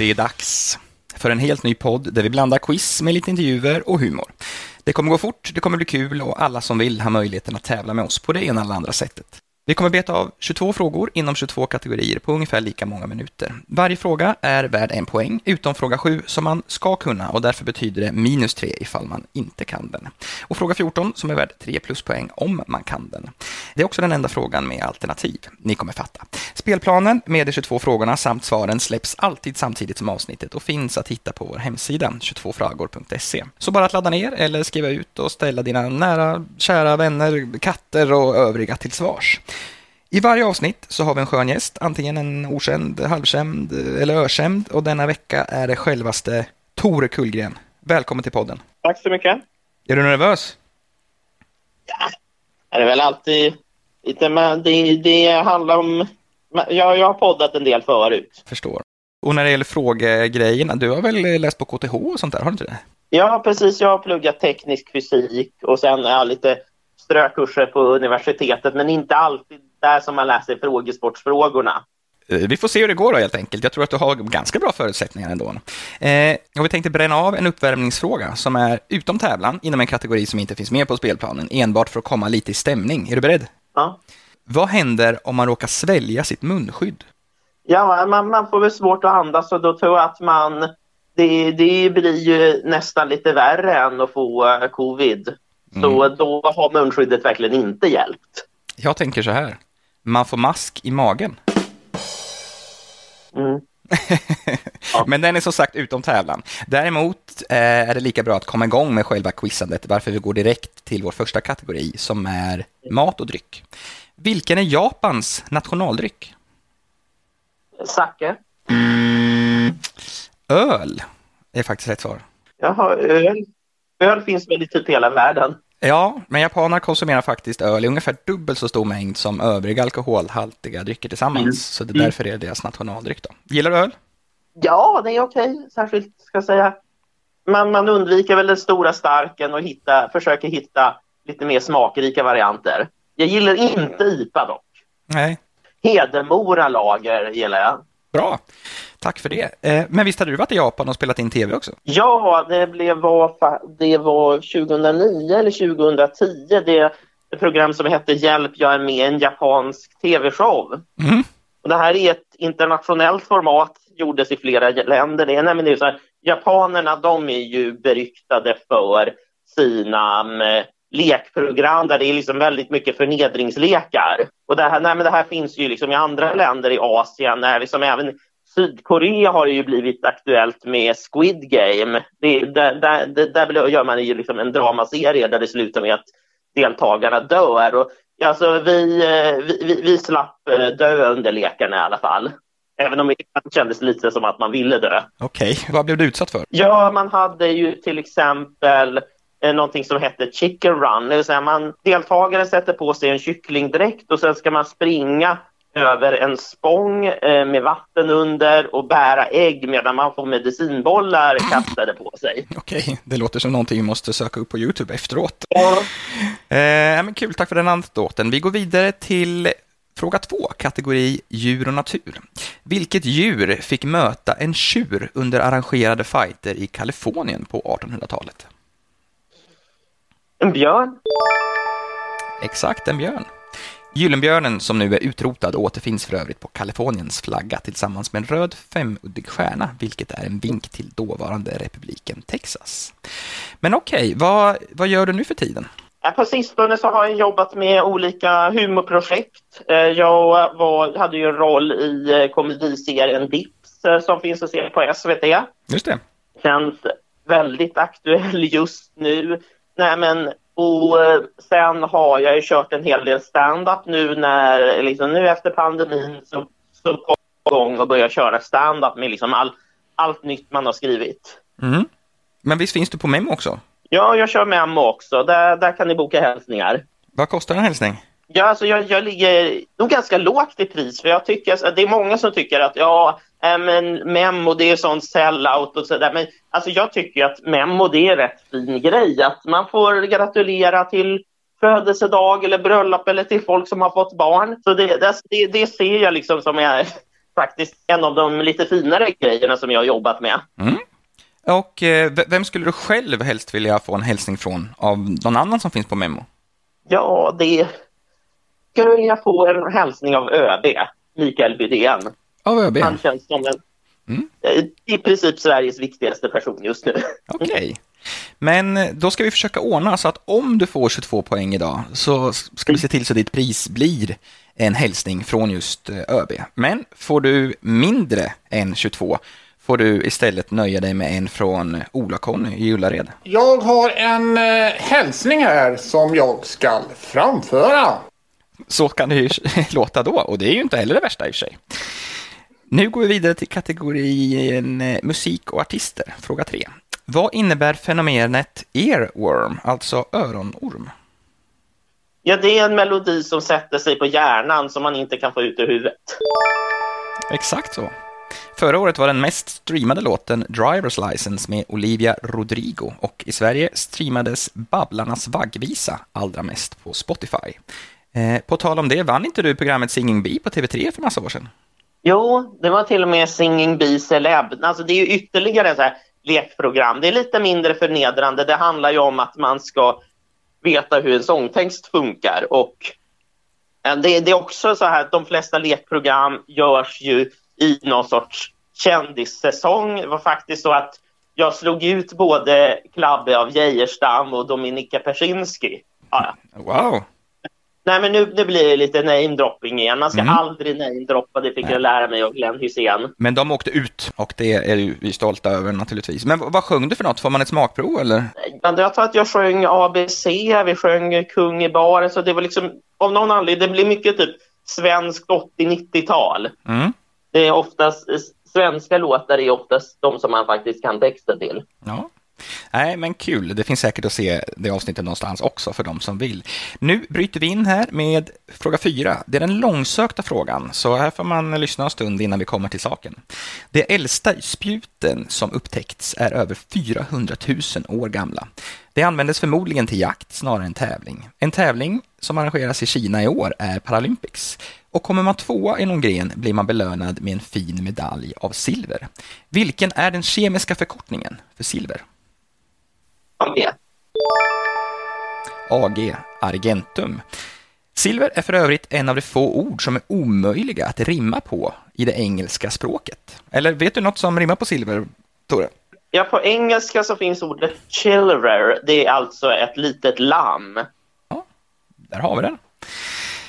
Det är dags för en helt ny podd där vi blandar quiz med lite intervjuer och humor. Det kommer gå fort, det kommer bli kul och alla som vill har möjligheten att tävla med oss på det ena eller andra sättet. Vi kommer beta av 22 frågor inom 22 kategorier på ungefär lika många minuter. Varje fråga är värd en poäng, utom fråga 7 som man ska kunna och därför betyder det minus 3 ifall man inte kan den. Och fråga 14 som är värd 3 pluspoäng om man kan den. Det är också den enda frågan med alternativ. Ni kommer fatta. Spelplanen med de 22 frågorna samt svaren släpps alltid samtidigt som avsnittet och finns att hitta på vår hemsida 22fragor.se. Så bara att ladda ner eller skriva ut och ställa dina nära, kära vänner, katter och övriga till svars. I varje avsnitt så har vi en skön gäst, antingen en okänd, halvkänd eller ökänd och denna vecka är det självaste Tore Kullgren. Välkommen till podden. Tack så mycket. Är du nervös? Ja, det är väl alltid lite, men det, det handlar om... Jag, jag har poddat en del förut. Förstår. Och när det gäller frågegrejerna, du har väl läst på KTH och sånt där, har du inte det? Ja, precis. Jag har pluggat teknisk fysik och sen är jag lite strökurser på universitetet, men inte alltid där som man läser frågesportsfrågorna. Vi får se hur det går då helt enkelt. Jag tror att du har ganska bra förutsättningar ändå. Eh, och vi tänkte bränna av en uppvärmningsfråga som är utom tävlan inom en kategori som inte finns med på spelplanen, enbart för att komma lite i stämning. Är du beredd? Ja. Vad händer om man råkar svälja sitt munskydd? Ja, man, man får väl svårt att andas och då tror jag att man... Det, det blir ju nästan lite värre än att få uh, covid. Så mm. då har munskyddet verkligen inte hjälpt. Jag tänker så här. Man får mask i magen. Mm. Men den är som sagt utom tävlan. Däremot eh, är det lika bra att komma igång med själva quizandet, varför vi går direkt till vår första kategori som är mat och dryck. Vilken är Japans nationaldryck? Sake. Mm. Öl är faktiskt ett svar. Jaha, öl. Öl finns väl i typ hela världen. Ja, men japaner konsumerar faktiskt öl i ungefär dubbelt så stor mängd som övriga alkoholhaltiga drycker tillsammans. Mm. Så det är därför det är deras nationaldryck. Då. Gillar du öl? Ja, det är okej. Särskilt, ska jag säga. Man, man undviker väl den stora starken och hitta, försöker hitta lite mer smakrika varianter. Jag gillar inte IPA dock. Nej. Hedemora lager gillar jag. Bra. Tack för det. Men visst hade du varit i Japan och spelat in tv också? Ja, det, blev, var, det var 2009 eller 2010. Det program som hette Hjälp, jag är med i en japansk tv-show. Mm. Och det här är ett internationellt format, gjordes i flera länder. Det är nämligen så här, japanerna de är ju beryktade för sina lekprogram där det är liksom väldigt mycket förnedringslekar. Och det här, nej, men det här finns ju liksom i andra länder i Asien, liksom även Sydkorea har ju blivit aktuellt med Squid Game. Det, där, där, där gör man ju liksom en dramaserie där det slutar med att deltagarna dör. Och, alltså, vi, vi, vi slapp dö under lekarna i alla fall. Även om det kändes lite som att man ville dö. Okej, okay. vad blev du utsatt för? Ja, man hade ju till exempel någonting som hette chicken run. Det vill säga man, deltagaren sätter på sig en kycklingdräkt och sen ska man springa över en spång eh, med vatten under och bära ägg medan man får medicinbollar kastade på sig. Okej, det låter som någonting vi måste söka upp på Youtube efteråt. Ja. Eh, men kul, tack för den anekdoten. Vi går vidare till fråga två, kategori djur och natur. Vilket djur fick möta en tjur under arrangerade fighter i Kalifornien på 1800-talet? En björn. Exakt, en björn. Gyllenbjörnen, som nu är utrotad, återfinns för övrigt på Kaliforniens flagga tillsammans med en röd femuddig stjärna, vilket är en vink till dåvarande republiken Texas. Men okej, okay, vad, vad gör du nu för tiden? På sistone så har jag jobbat med olika humorprojekt. Jag var, hade ju en roll i komediserien Dips som finns att se på SVT. Just det. Känns väldigt aktuell just nu. Nej, men och sen har jag ju kört en hel del stand-up nu när, liksom nu efter pandemin så, så kom jag igång och började köra stand-up med liksom all, allt nytt man har skrivit. Mm. Men visst finns du på Memo också? Ja, jag kör Memo också. Där, där kan ni boka hälsningar. Vad kostar en hälsning? Ja, alltså jag, jag ligger nog ganska lågt i pris för jag tycker, alltså, det är många som tycker att ja, men Memo det är sån sellout och sådär. Men alltså jag tycker att Memo det är rätt fin grej. Att man får gratulera till födelsedag eller bröllop eller till folk som har fått barn. Så det, det, det ser jag liksom som är faktiskt en av de lite finare grejerna som jag har jobbat med. Mm. Och eh, vem skulle du själv helst vilja få en hälsning från av någon annan som finns på Memo? Ja, det skulle vilja få en hälsning av ÖB, Mikael Bydén. Av ÖB? Han känns som en, mm. i princip Sveriges viktigaste person just nu. Okej. Okay. Men eh, då ska vi försöka ordna så att om du får 22 poäng idag så ska vi se till så att ditt pris blir en hälsning från just eh, ÖB. Men får du mindre än 22 får du istället nöja dig med en från Ola-Conny i Ullared. Jag har en eh, hälsning här som jag ska framföra. Så kan det ju låta då, och det är ju inte heller det värsta i och för sig. Nu går vi vidare till kategorin eh, musik och artister, fråga 3. Vad innebär fenomenet earworm, alltså öronorm? Ja, det är en melodi som sätter sig på hjärnan som man inte kan få ut ur huvudet. Exakt så. Förra året var den mest streamade låten Driver's License med Olivia Rodrigo och i Sverige streamades Babblarnas vaggvisa allra mest på Spotify. Eh, på tal om det, vann inte du programmet Singing Bee på TV3 för massa år sedan? Jo, det var till och med Singing Bee Celeb. Alltså det är ju ytterligare så här lekprogram. Det är lite mindre förnedrande. Det handlar ju om att man ska veta hur en sångtext funkar och eh, det, det är också så här att de flesta lekprogram görs ju i någon sorts kändissäsong. Det var faktiskt så att jag slog ut både Klabbe av Geijerstam och Dominika Persinski. Ja. Wow! Nej, men nu, nu blir det lite namedropping igen. Man ska mm. aldrig namedroppa, det fick Nej. jag lära mig av Glenn Hysén. Men de åkte ut och det är vi stolta över naturligtvis. Men vad sjöng du för något? Får man ett smakprov eller? Jag tror att jag sjöng ABC, vi sjöng Kung i baren, så det var liksom av någon anledning, det blir mycket typ svenskt 80-90-tal. Mm det är oftast svenska låtar är oftast de som man faktiskt kan texten till. Ja. Nej, men kul. Det finns säkert att se det avsnittet någonstans också för de som vill. Nu bryter vi in här med fråga fyra. Det är den långsökta frågan, så här får man lyssna en stund innan vi kommer till saken. De äldsta spjuten som upptäckts är över 400 000 år gamla. Det användes förmodligen till jakt snarare än tävling. En tävling som arrangeras i Kina i år är Paralympics. Och kommer man tvåa i någon gren blir man belönad med en fin medalj av silver. Vilken är den kemiska förkortningen för silver? AG. AG, argentum. Silver är för övrigt en av de få ord som är omöjliga att rimma på i det engelska språket. Eller vet du något som rimmar på silver, Tore? Ja, på engelska så finns ordet chilver. Det är alltså ett litet lamm. Ja, där har vi den.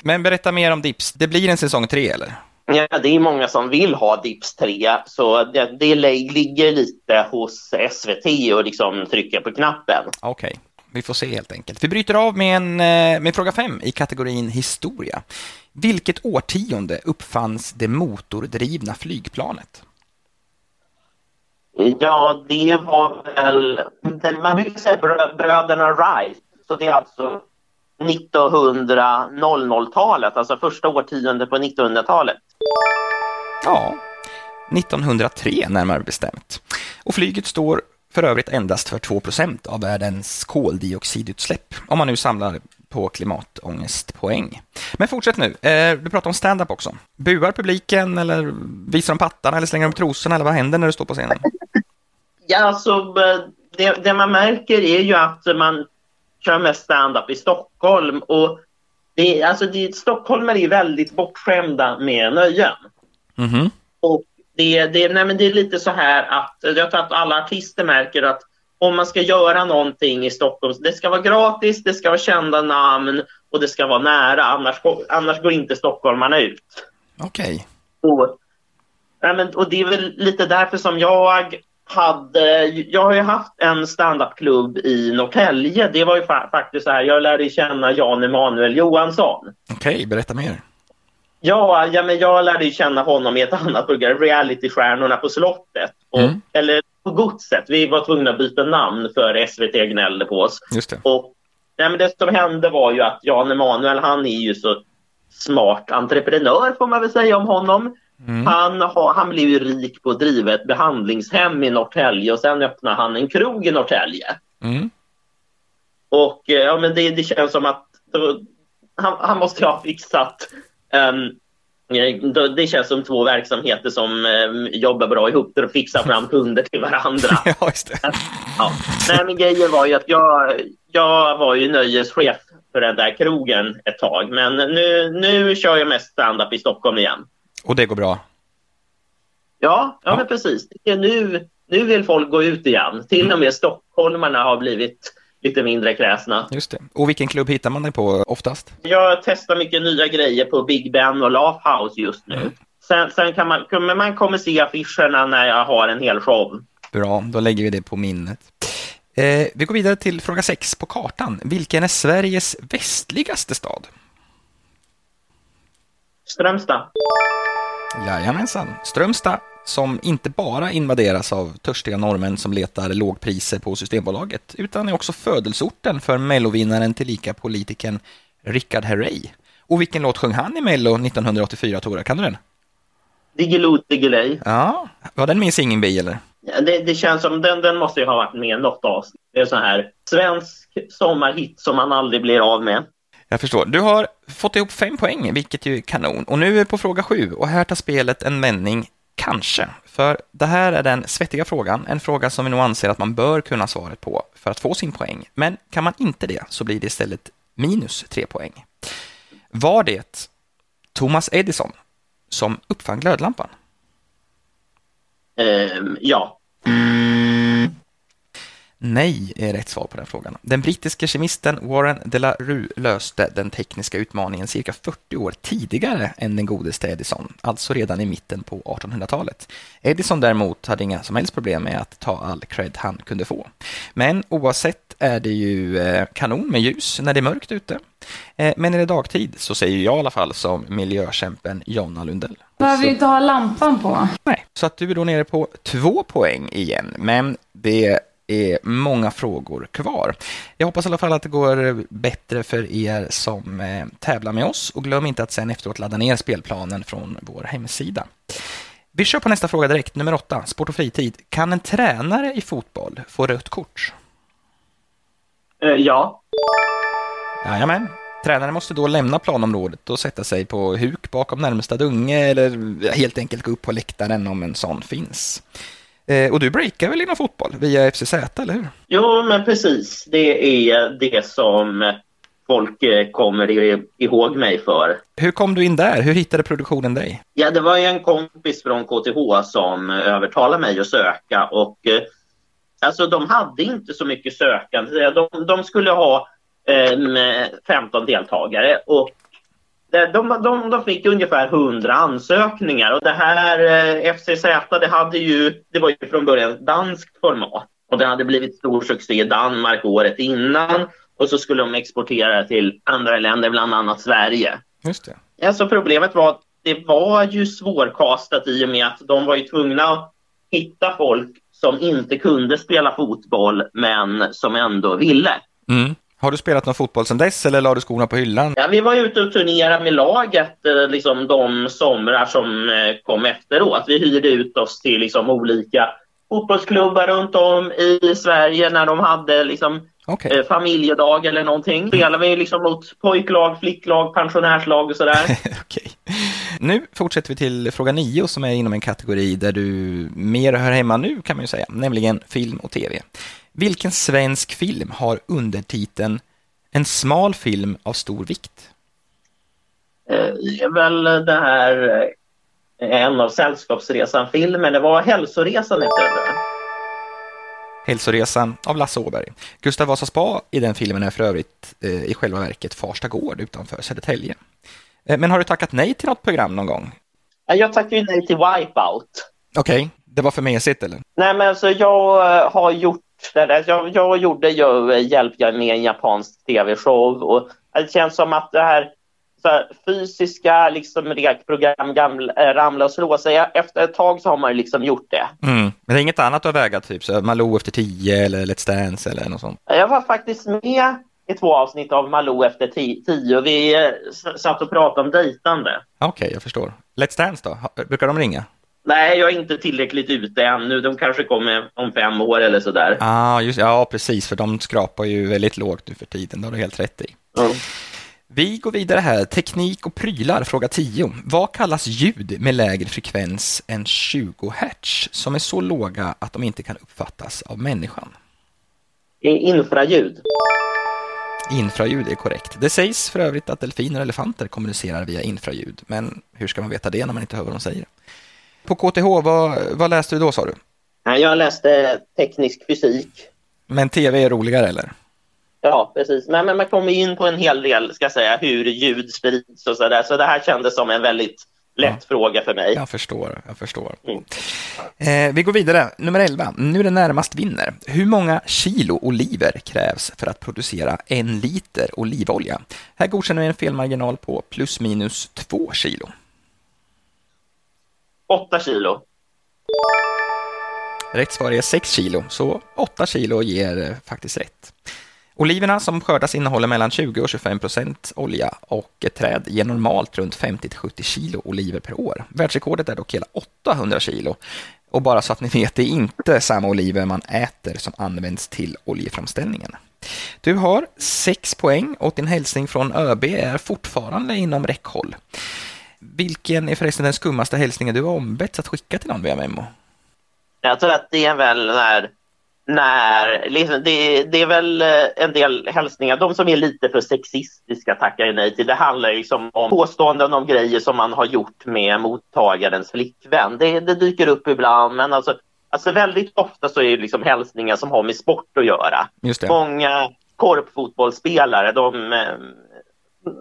Men berätta mer om Dips. Det blir en säsong tre, eller? Ja, det är många som vill ha Dips 3, så det, det ligger lite hos SVT och liksom trycka på knappen. Okej, okay. vi får se helt enkelt. Vi bryter av med, en, eh, med fråga fem i kategorin historia. Vilket årtionde uppfanns det motordrivna flygplanet? Ja, det var väl... Man brukar säga bröderna Wright, så det är alltså 1900-00-talet, alltså första årtiondet på 1900-talet. Ja, 1903 närmare bestämt. Och flyget står för övrigt endast för 2% av världens koldioxidutsläpp, om man nu samlar på klimatångestpoäng. Men fortsätt nu. Eh, du pratar om stand-up också. Buar publiken eller visar de pattarna eller slänger de trosorna eller vad händer när du står på scenen? Ja, alltså eh, det, det man märker är ju att man kör mest stand-up i Stockholm. Och det, alltså det, stockholmare är väldigt bortskämda med nöjen. Mm. Och det, det, nej men det är lite så här att jag tror att alla artister märker att om man ska göra någonting i Stockholm, det ska vara gratis, det ska vara kända namn och det ska vara nära, annars, annars går inte stockholmarna ut. Okej. Okay. Och, och det är väl lite därför som jag hade, jag har ju haft en standupklubb i Norrtälje. Det var ju fa faktiskt så här, jag lärde känna Jan Emanuel Johansson. Okej, okay, berätta mer. Ja, ja, men jag lärde känna honom i ett annat program, Realitystjärnorna på slottet. Och, mm. Eller på Godset. Vi var tvungna att byta namn för SVT gnällde på oss. Just det. Och, ja, men det som hände var ju att Jan Emanuel, han är ju så smart entreprenör får man väl säga om honom. Mm. Han, ha, han blev ju rik på att driva ett behandlingshem i Norrtälje och sen öppnade han en krog i Norrtälje. Mm. Och eh, ja, men det, det känns som att då, han, han, måste ha fixat um, Det känns som två verksamheter som eh, jobbar bra ihop för att fixa fram kunder till varandra. ja, just det. Ja. Nej, men grejen var ju att jag, jag var ju nöjeschef för den där krogen ett tag. Men nu, nu kör jag mest stand-up i Stockholm igen. Och det går bra? Ja, ja, ja. men precis. Nu, nu vill folk gå ut igen. Till och med stockholmarna har blivit lite mindre kräsna. Just det. Och vilken klubb hittar man dig på oftast? Jag testar mycket nya grejer på Big Ben och Laugh House just nu. Mm. Sen, sen kan man, man kommer se affischerna när jag har en hel show. Bra, då lägger vi det på minnet. Eh, vi går vidare till fråga 6 på kartan. Vilken är Sveriges västligaste stad? Strömstad. Jajamensan. Strömstad som inte bara invaderas av törstiga norrmän som letar lågpriser på Systembolaget, utan är också födelsorten för mellovinnaren tillika politikern Richard Herrey. Och vilken låt sjöng han i Mello 1984, Tora? Kan du den? Diggiloo Diggiley. Ja, var den med i Singing Bee eller? Ja, det, det, känns som den, den måste ju ha varit med i något avsnitt. Det är så här svensk sommarhit som man aldrig blir av med. Jag förstår. Du har fått ihop fem poäng, vilket ju är kanon. Och nu är vi på fråga sju och här tar spelet en vändning Kanske, för det här är den svettiga frågan, en fråga som vi nog anser att man bör kunna svaret på för att få sin poäng. Men kan man inte det så blir det istället minus tre poäng. Var det Thomas Edison som uppfann glödlampan? Um, ja. Nej är rätt svar på den frågan. Den brittiske kemisten Warren de la Rue löste den tekniska utmaningen cirka 40 år tidigare än den godeste Edison, alltså redan i mitten på 1800-talet. Edison däremot hade inga som helst problem med att ta all cred han kunde få. Men oavsett är det ju eh, kanon med ljus när det är mörkt ute. Eh, men är det dagtid så säger jag i alla fall som miljökämpen Jonna Lundell. Behöver inte ha lampan på. Nej, så att du är då nere på två poäng igen. Men det är många frågor kvar. Jag hoppas i alla fall att det går bättre för er som eh, tävlar med oss och glöm inte att sen efteråt ladda ner spelplanen från vår hemsida. Vi kör på nästa fråga direkt, nummer åtta, sport och fritid. Kan en tränare i fotboll få rött kort? Uh, ja. Jajamän. Tränaren måste då lämna planområdet och sätta sig på huk bakom närmsta dunge eller helt enkelt gå upp på läktaren om en sån finns. Eh, och du breakar väl inom fotboll via FCZ, eller hur? Jo, men precis. Det är det som folk eh, kommer ihåg mig för. Hur kom du in där? Hur hittade produktionen dig? Ja, det var en kompis från KTH som övertalade mig att söka och eh, alltså de hade inte så mycket sökande. De, de skulle ha eh, 15 deltagare och de, de, de fick ungefär 100 ansökningar och det här eh, FCZ det hade ju, det var ju från början danskt format och det hade blivit stor succé i Danmark året innan och så skulle de exportera till andra länder, bland annat Sverige. Just det. Alltså problemet var att det var ju svårkastat i och med att de var ju tvungna att hitta folk som inte kunde spela fotboll men som ändå ville. Mm. Har du spelat någon fotboll sedan dess eller la du skorna på hyllan? Ja, vi var ute och turnerade med laget eh, liksom, de somrar som eh, kom efteråt. Vi hyrde ut oss till liksom, olika fotbollsklubbar runt om i Sverige när de hade liksom, okay. eh, familjedag eller någonting. Spelade vi liksom mot pojklag, flicklag, pensionärslag och sådär. okay. Nu fortsätter vi till fråga nio som är inom en kategori där du mer hör hemma nu kan man ju säga, nämligen film och tv. Vilken svensk film har undertiteln En smal film av stor vikt? Eh, det är väl det här eh, en av Sällskapsresan-filmer. Det var Hälsoresan heter det. Hälsoresan av Lasse Åberg. Gustav Vasa spa i den filmen är för övrigt eh, i själva verket Farsta gård utanför Södertälje. Eh, men har du tackat nej till något program någon gång? Jag tackade nej till Wipeout. Okej, okay. det var för mesigt eller? Nej, men alltså jag har gjort det Jag, jag gjorde ju Hjälp, jag med en japansk tv-show och det känns som att det här, här fysiska liksom, rekprogram gamla, äh, ramla och slå sig. Efter ett tag så har man liksom gjort det. Mm. Men det är inget annat att väga, typ så Malou efter tio eller Let's Dance eller något sånt? Jag var faktiskt med i två avsnitt av Malou efter tio vi eh, satt och pratade om dejtande. Okej, okay, jag förstår. Let's Dance då? Brukar de ringa? Nej, jag är inte tillräckligt ute ännu. De kanske kommer om fem år eller sådär. Ah, just, ja, precis, för de skrapar ju väldigt lågt nu för tiden. Det har du helt rätt i. Mm. Vi går vidare här. Teknik och prylar, fråga 10. Vad kallas ljud med lägre frekvens än 20 Hz som är så låga att de inte kan uppfattas av människan? Infraljud. Infraljud är korrekt. Det sägs för övrigt att delfiner och elefanter kommunicerar via infraljud, men hur ska man veta det när man inte hör vad de säger? På KTH, vad, vad läste du då sa du? Jag läste teknisk fysik. Men tv är roligare eller? Ja, precis. Men, men man kommer in på en hel del, ska jag säga, hur ljud sprids och så där. Så det här kändes som en väldigt lätt ja. fråga för mig. Jag förstår, jag förstår. Mm. Eh, vi går vidare. Nummer 11. Nu är det närmast vinner. Hur många kilo oliver krävs för att producera en liter olivolja? Här godkänner vi en felmarginal på plus minus 2 kilo. 8 kilo. Rätt svar är 6 kilo, så 8 kilo ger eh, faktiskt rätt. Oliverna som skördas innehåller mellan 20 och 25 procent olja och ett träd ger normalt runt 50 till 70 kilo oliver per år. Världsrekordet är dock hela 800 kilo. Och bara så att ni vet, det är inte samma oliver man äter som används till oljeframställningen. Du har 6 poäng och din hälsning från ÖB är fortfarande inom räckhåll. Vilken är förresten den skummaste hälsningen du har ombetts att skicka till någon via Memo? Jag tror att det är väl när när, liksom, det, det, är väl eh, en del hälsningar, de som är lite för sexistiska tackar jag nej till. Det handlar liksom om påståenden om grejer som man har gjort med mottagarens flickvän. Det, det dyker upp ibland, men alltså, alltså väldigt ofta så är det liksom hälsningar som har med sport att göra. Många korpfotbollsspelare, de, eh,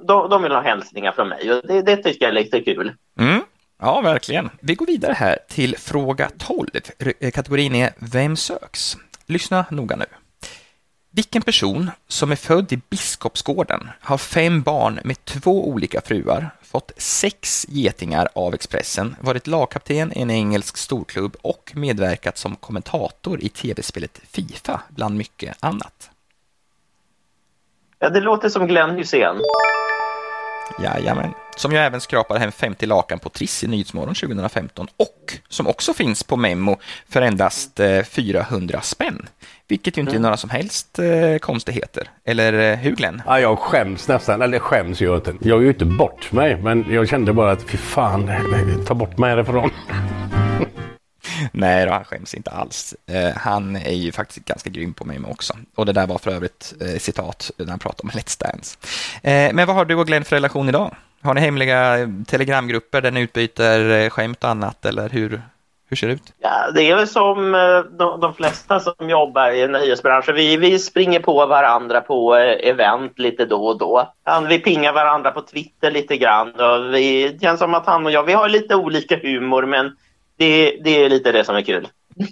de, de vill ha hälsningar från mig och det, det tycker jag är lite kul. Mm. Ja, verkligen. Vi går vidare här till fråga 12. Kategorin är Vem söks? Lyssna noga nu. Vilken person som är född i Biskopsgården har fem barn med två olika fruar, fått sex getingar av Expressen, varit lagkapten i en engelsk storklubb och medverkat som kommentator i tv-spelet Fifa, bland mycket annat? Ja, det låter som Glenn Hussein. Jajamän. Som ju även skrapade hem 50 lakan på Triss i Nyhetsmorgon 2015 och som också finns på Memo för endast 400 eh, spänn. Vilket ju inte mm. är några som helst eh, konstigheter. Eller eh, hur Glenn? Ja, jag skäms nästan, eller skäms jag inte. Jag är ju inte bort mig, men jag kände bara att fy fan, ta bort mig härifrån. Nej, då, han skäms inte alls. Eh, han är ju faktiskt ganska grym på mig också. Och det där var för övrigt eh, citat när han pratade om Let's Dance. Eh, men vad har du och Glenn för relation idag? Har ni hemliga eh, telegramgrupper där ni utbyter eh, skämt och annat eller hur, hur ser det ut? Ja, det är väl som eh, de, de flesta som jobbar i nöjesbranschen. Vi, vi springer på varandra på event lite då och då. Vi pingar varandra på Twitter lite grann. Och vi, det känns som att han och jag, vi har lite olika humor men det, det är lite det som är kul. Mm.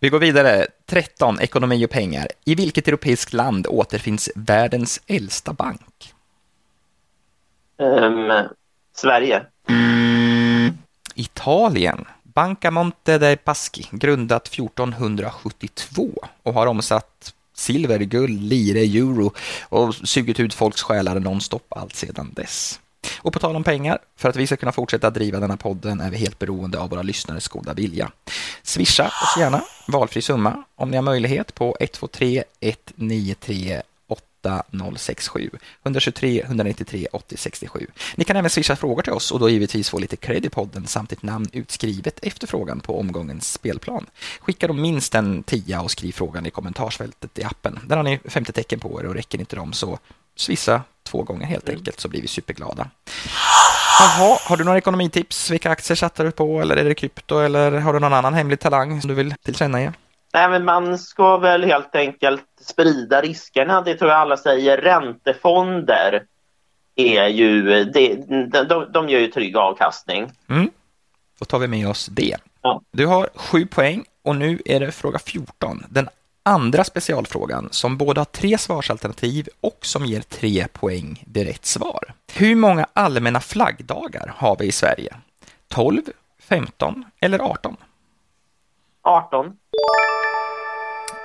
Vi går vidare. 13. Ekonomi och pengar. I vilket europeiskt land återfinns världens äldsta bank? Um, Sverige. Italien. Banca Monte dei Paschi, grundat 1472 och har omsatt silver, guld, lire, euro och sugit ut folks själar nonstop allt sedan dess. Och på tal om pengar, för att vi ska kunna fortsätta driva denna podden är vi helt beroende av våra lyssnares goda vilja. Swisha oss gärna valfri summa om ni har möjlighet på 123 193 8067 123 193 8067. Ni kan även swisha frågor till oss och då givetvis få lite cred i podden samt ett namn utskrivet efter frågan på omgångens spelplan. Skicka då minst en tia och skriv frågan i kommentarsfältet i appen. Där har ni 50 tecken på er och räcker inte dem så swissa två gånger helt mm. enkelt så blir vi superglada. Jaha, har du några ekonomitips? Vilka aktier satsar du på eller är det krypto eller har du någon annan hemlig talang som du vill tillkännage? Nej, men man ska väl helt enkelt sprida riskerna. Det tror jag alla säger. Räntefonder är ju, det, de, de ger ju trygg avkastning. Mm. Då tar vi med oss det. Ja. Du har sju poäng och nu är det fråga 14. Den andra specialfrågan som både har tre svarsalternativ och som ger tre poäng vid rätt svar. Hur många allmänna flaggdagar har vi i Sverige? 12, 15 eller 18? 18.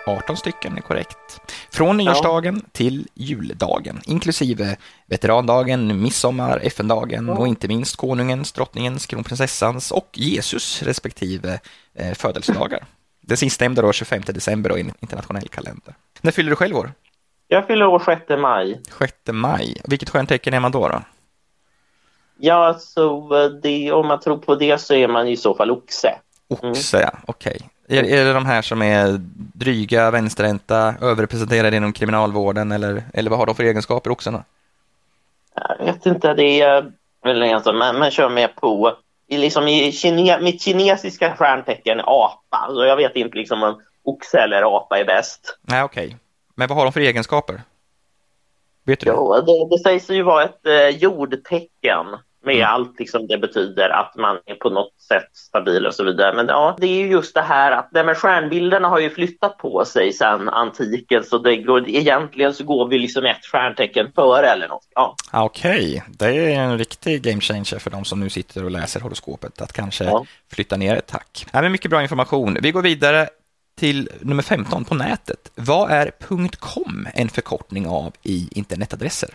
18 stycken är korrekt. Från nyårsdagen ja. till juldagen, inklusive veterandagen, midsommar, FN-dagen ja. och inte minst konungens, drottningens, kronprinsessans och Jesus respektive eh, födelsedagar. Den sistnämnda då 25 december och i en internationell kalender. När fyller du själv år? Jag fyller år 6 maj. 6 maj. Vilket stjärntecken är man då? då? Ja, så det, om man tror på det så är man i så fall oxe. Oxe, mm. okej. Okay. Är, är det de här som är dryga, vänsterhänta, överrepresenterade inom kriminalvården eller, eller vad har de för egenskaper, oxarna? Jag vet inte, det är väl alltså, man, man kör med på liksom i kine, mitt kinesiska stjärntecken är apa, så jag vet inte liksom om oxe eller apa är bäst. Nej, okej. Okay. Men vad har de för egenskaper? Vet du? Jo, det, det sägs ju vara ett eh, jordtecken med mm. allt liksom det betyder att man är på något sätt stabil och så vidare. Men ja, det är ju just det här att det med stjärnbilderna har ju flyttat på sig sedan antiken så det går, egentligen så går vi liksom ett stjärntecken före eller något. Ja. Okej, okay. det är en riktig game changer för de som nu sitter och läser horoskopet att kanske ja. flytta ner ett tack. Ja, men mycket bra information. Vi går vidare till nummer 15 på nätet. Vad är .com en förkortning av i internetadresser?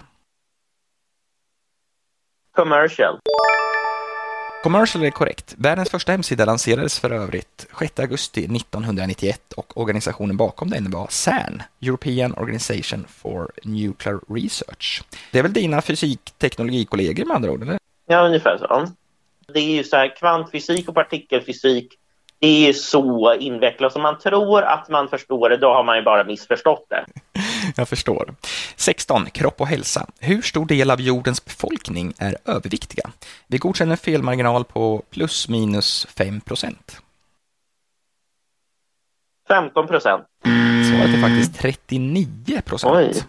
Commercial. Commercial är korrekt. Världens första hemsida lanserades för övrigt 6 augusti 1991 och organisationen bakom den var CERN, European Organization for Nuclear Research. Det är väl dina fysikteknologikollegor med andra ord, eller? Ja, ungefär så. Det är ju så här kvantfysik och partikelfysik det är så invecklat. Om man tror att man förstår det, då har man ju bara missförstått det. Jag förstår. 16. Kropp och hälsa. Hur stor del av jordens befolkning är överviktiga? Vi godkänner en felmarginal på plus minus 5 procent. 15 procent. Svaret är faktiskt 39 procent.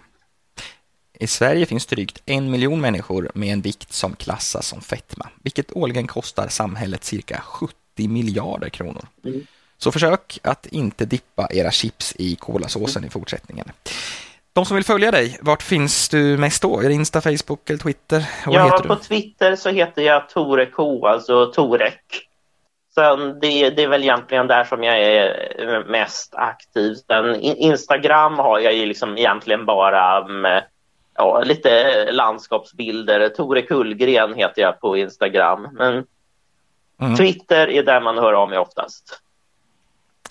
I Sverige finns drygt en miljon människor med en vikt som klassas som fetma, vilket årligen kostar samhället cirka 70 miljarder kronor. Mm. Så försök att inte dippa era chips i kolasåsen i fortsättningen. De som vill följa dig, vart finns du mest då? Är det Insta, Facebook eller Twitter? Vad ja, på Twitter så heter jag Tore K, alltså Torek. Sen det, det, är väl egentligen där som jag är mest aktiv. Sen Instagram har jag ju liksom egentligen bara med, ja, lite landskapsbilder. Tore Kullgren heter jag på Instagram. Men Mm. Twitter är där man hör av mig oftast.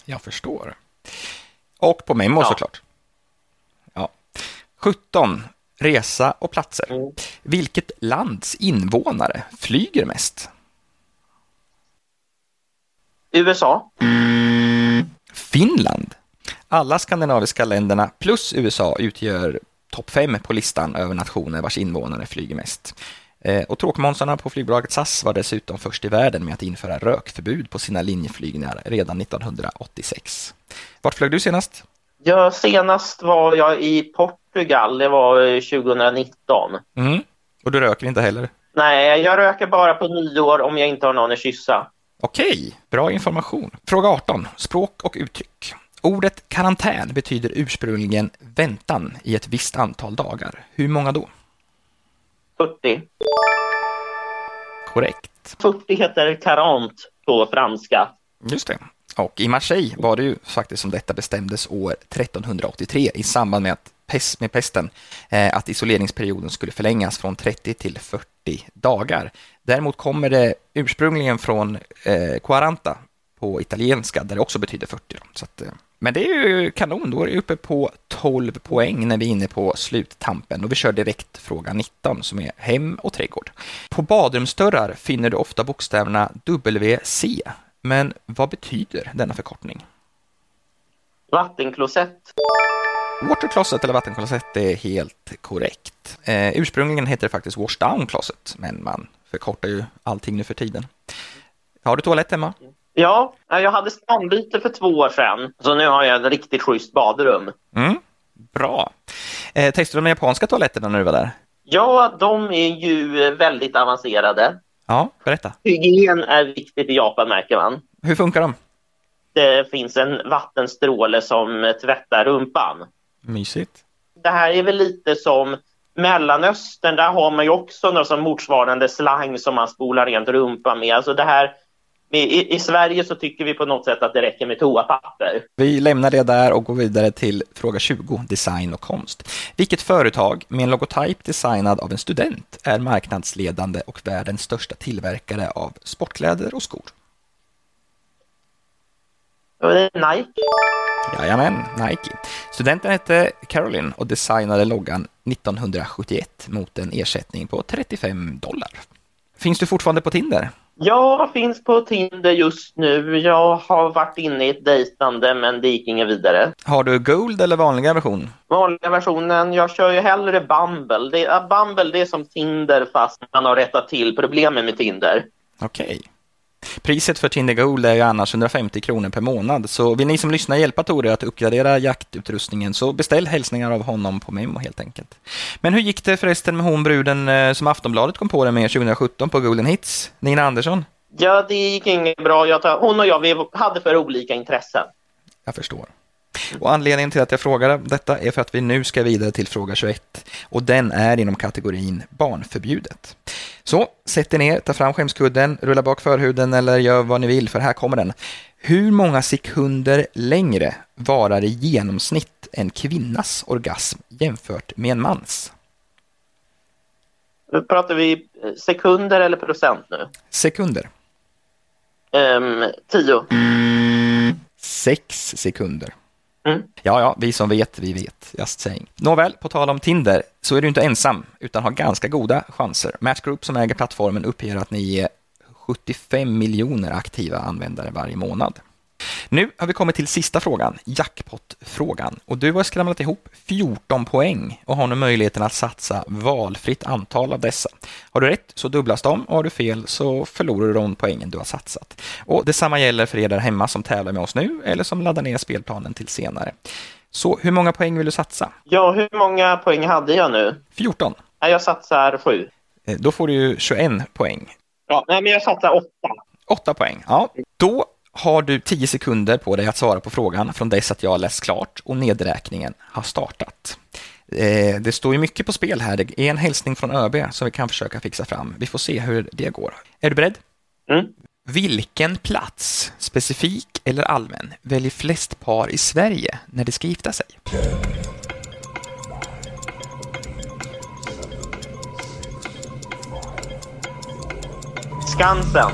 Jag förstår. Och på Memo ja. såklart. Ja. 17. Resa och platser. Mm. Vilket lands invånare flyger mest? USA. Finland. Alla skandinaviska länderna plus USA utgör topp fem på listan över nationer vars invånare flyger mest. Eh, och tråkmånsarna på flygbolaget SAS var dessutom först i världen med att införa rökförbud på sina linjeflygningar redan 1986. Vart flög du senast? Ja, senast var jag i Portugal. Det var 2019. Mm. Och du röker inte heller? Nej, jag röker bara på nyår om jag inte har någon att kyssa. Okej, bra information. Fråga 18. Språk och uttryck. Ordet karantän betyder ursprungligen väntan i ett visst antal dagar. Hur många då? 40. Korrekt. 40 heter quarante på franska. Just det. Och i Marseille var det ju faktiskt som detta bestämdes år 1383 i samband med, att pest, med pesten, eh, att isoleringsperioden skulle förlängas från 30 till 40 dagar. Däremot kommer det ursprungligen från eh, quaranta på italienska, där det också betyder 40. Då. Så att, eh, men det är ju kanon, då är det uppe på 12 poäng när vi är inne på sluttampen och vi kör direkt fråga 19 som är hem och trädgård. På badrumsdörrar finner du ofta bokstäverna WC, men vad betyder denna förkortning? Vattenklosett. Water eller vattenklosett är helt korrekt. Eh, ursprungligen heter det faktiskt wash down closet, men man förkortar ju allting nu för tiden. Har du toalett hemma? Ja, jag hade stambyte för två år sedan, så nu har jag ett riktigt schysst badrum. Mm, bra. Eh, testade du de japanska toaletterna när du var där? Ja, de är ju väldigt avancerade. Ja, berätta. Hygien är viktigt i Japan, märker man. Hur funkar de? Det finns en vattenstråle som tvättar rumpan. Mysigt. Det här är väl lite som Mellanöstern, där har man ju också någon som motsvarande slang som man spolar rent rumpan med. Alltså det här i, I, Sverige så tycker vi på något sätt att det räcker med toapapper. Vi lämnar det där och går vidare till fråga 20, design och konst. Vilket företag med en logotyp designad av en student är marknadsledande och världens största tillverkare av sportkläder och skor? Nike. Jajamän, Nike. Studenten hette Caroline och designade loggan 1971 mot en ersättning på 35 dollar. Finns du fortfarande på Tinder? Jag finns på Tinder just nu. Jag har varit inne i ett dejtande men det gick inget vidare. Har du Gold eller vanliga version? Vanliga versionen, jag kör ju hellre Bumble. Det, Bumble det är som Tinder fast man har rättat till problemen med Tinder. Okej. Priset för Tinder Gold är ju annars 150 kronor per månad, så vill ni som lyssnar hjälpa Tore att uppgradera jaktutrustningen så beställ hälsningar av honom på Memo helt enkelt. Men hur gick det förresten med hon bruden eh, som Aftonbladet kom på det med 2017 på Golden Hits, Nina Andersson? Ja, det gick inget bra. Hon och jag vi hade för olika intressen. Jag förstår. Och anledningen till att jag frågar detta är för att vi nu ska vidare till fråga 21 och den är inom kategorin barnförbjudet. Så sätt er ner, ta fram skämskudden, rulla bak förhuden eller gör vad ni vill för här kommer den. Hur många sekunder längre varar i genomsnitt en kvinnas orgasm jämfört med en mans? Pratar vi sekunder eller procent nu? Sekunder. Um, tio. Sex sekunder. Mm. Ja, ja, vi som vet, vi vet. Just saying. Nåväl, på tal om Tinder så är du inte ensam utan har ganska goda chanser. Match Group som äger plattformen uppger att ni är 75 miljoner aktiva användare varje månad. Nu har vi kommit till sista frågan, jackpot-frågan. Och du har skramlat ihop 14 poäng och har nu möjligheten att satsa valfritt antal av dessa. Har du rätt så dubblas de och har du fel så förlorar du de poängen du har satsat. Och Detsamma gäller för er där hemma som tävlar med oss nu eller som laddar ner spelplanen till senare. Så hur många poäng vill du satsa? Ja, hur många poäng hade jag nu? 14. Jag satsar sju. Eh, Då får du ju 21 poäng. Ja, nej, men jag satsar åtta. 8 poäng. Ja, då har du 10 sekunder på dig att svara på frågan från dess att jag har läst klart och nedräkningen har startat. Eh, Det står ju mycket på spel här. Det är en hälsning från ÖB som vi kan försöka fixa fram. Vi får se hur det går. Är du beredd? Mm. Vilken plats, specifik eller allmän, väljer flest par i Sverige när de ska gifta sig? Skansen.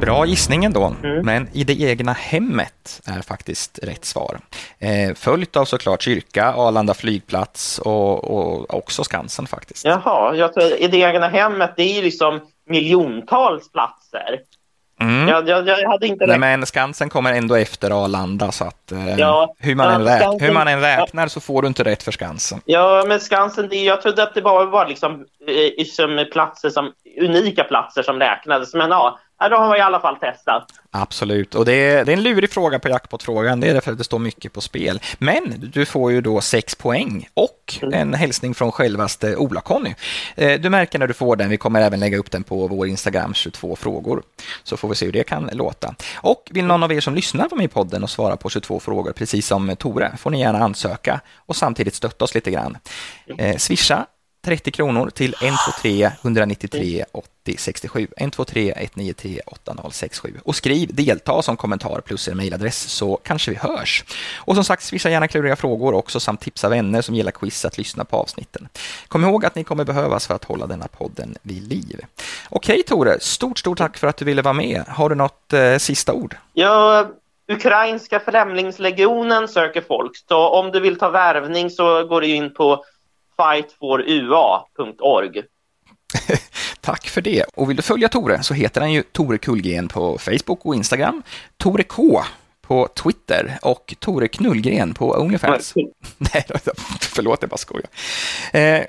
Bra gissning ändå, Mm. men i det egna hemmet är faktiskt rätt svar. Eh, följt av såklart kyrka, Arlanda flygplats och, och också Skansen faktiskt. Jaha, jag tror, i det egna hemmet, det är ju liksom miljontals platser. Mm. Jag, jag, jag hade inte Nej, men Skansen kommer ändå efter Arlanda, så att eh, Ja, hur, man ja, än räk- Skansen- hur man än räknar så får du inte rätt för Skansen. Ja, men Skansen, det, jag trodde att det bara var liksom, eh, som platser som, unika platser som räknades. Men ja, ja, då har vi i alla fall testat. Absolut, och det är, det är en lurig fråga på jackpot-frågan. Det är därför att det står mycket på spel. Men du får ju då sex poäng och en hälsning från självaste Ola-Conny. Eh, Du märker när du får den. Vi kommer även lägga upp den på vår Instagram, 22 frågor. Så får vi se hur det kan låta. Och vill någon av er som lyssnar på mig i podden och svara på 22 frågor, precis som Tore, får ni gärna ansöka och samtidigt stötta oss lite grann. Eh, swisha 30 kronor till 123 193 80 67. 123 193 8067. Och skriv delta som kommentar plus er mejladress så kanske vi hörs. Och som sagt, swisha gärna kluriga frågor också samt tipsa vänner som gillar quiz att lyssna på avsnitten. Kom ihåg att ni kommer behövas för att hålla denna podden vid liv. Okej Tore, stort, stort tack för att du ville vara med. Har du något eh, sista ord? Ja, Ukrainska främlingslegionen söker folk. Så om du vill ta värvning så går du in på fightforua.org. Tack för det. Och vill du följa Tore så heter han ju Tore Kullgren på Facebook och Instagram, Tore K på Twitter och Tore Knullgren på Onlyfans. Nej, förlåt, jag bara skojar. Eh,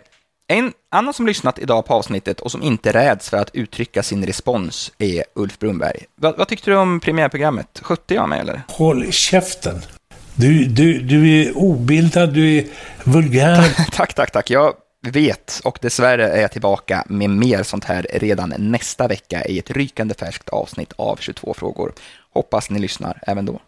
en annan som lyssnat idag på avsnittet och som inte räds för att uttrycka sin respons är Ulf Brunberg. Vad, vad tyckte du om premiärprogrammet? Skötte jag mig eller? Håll käften. Du, du, du är obildad, du är vulgär. tack, tack, tack. Jag vet och dessvärre är jag tillbaka med mer sånt här redan nästa vecka i ett rykande färskt avsnitt av 22 frågor. Hoppas ni lyssnar även då.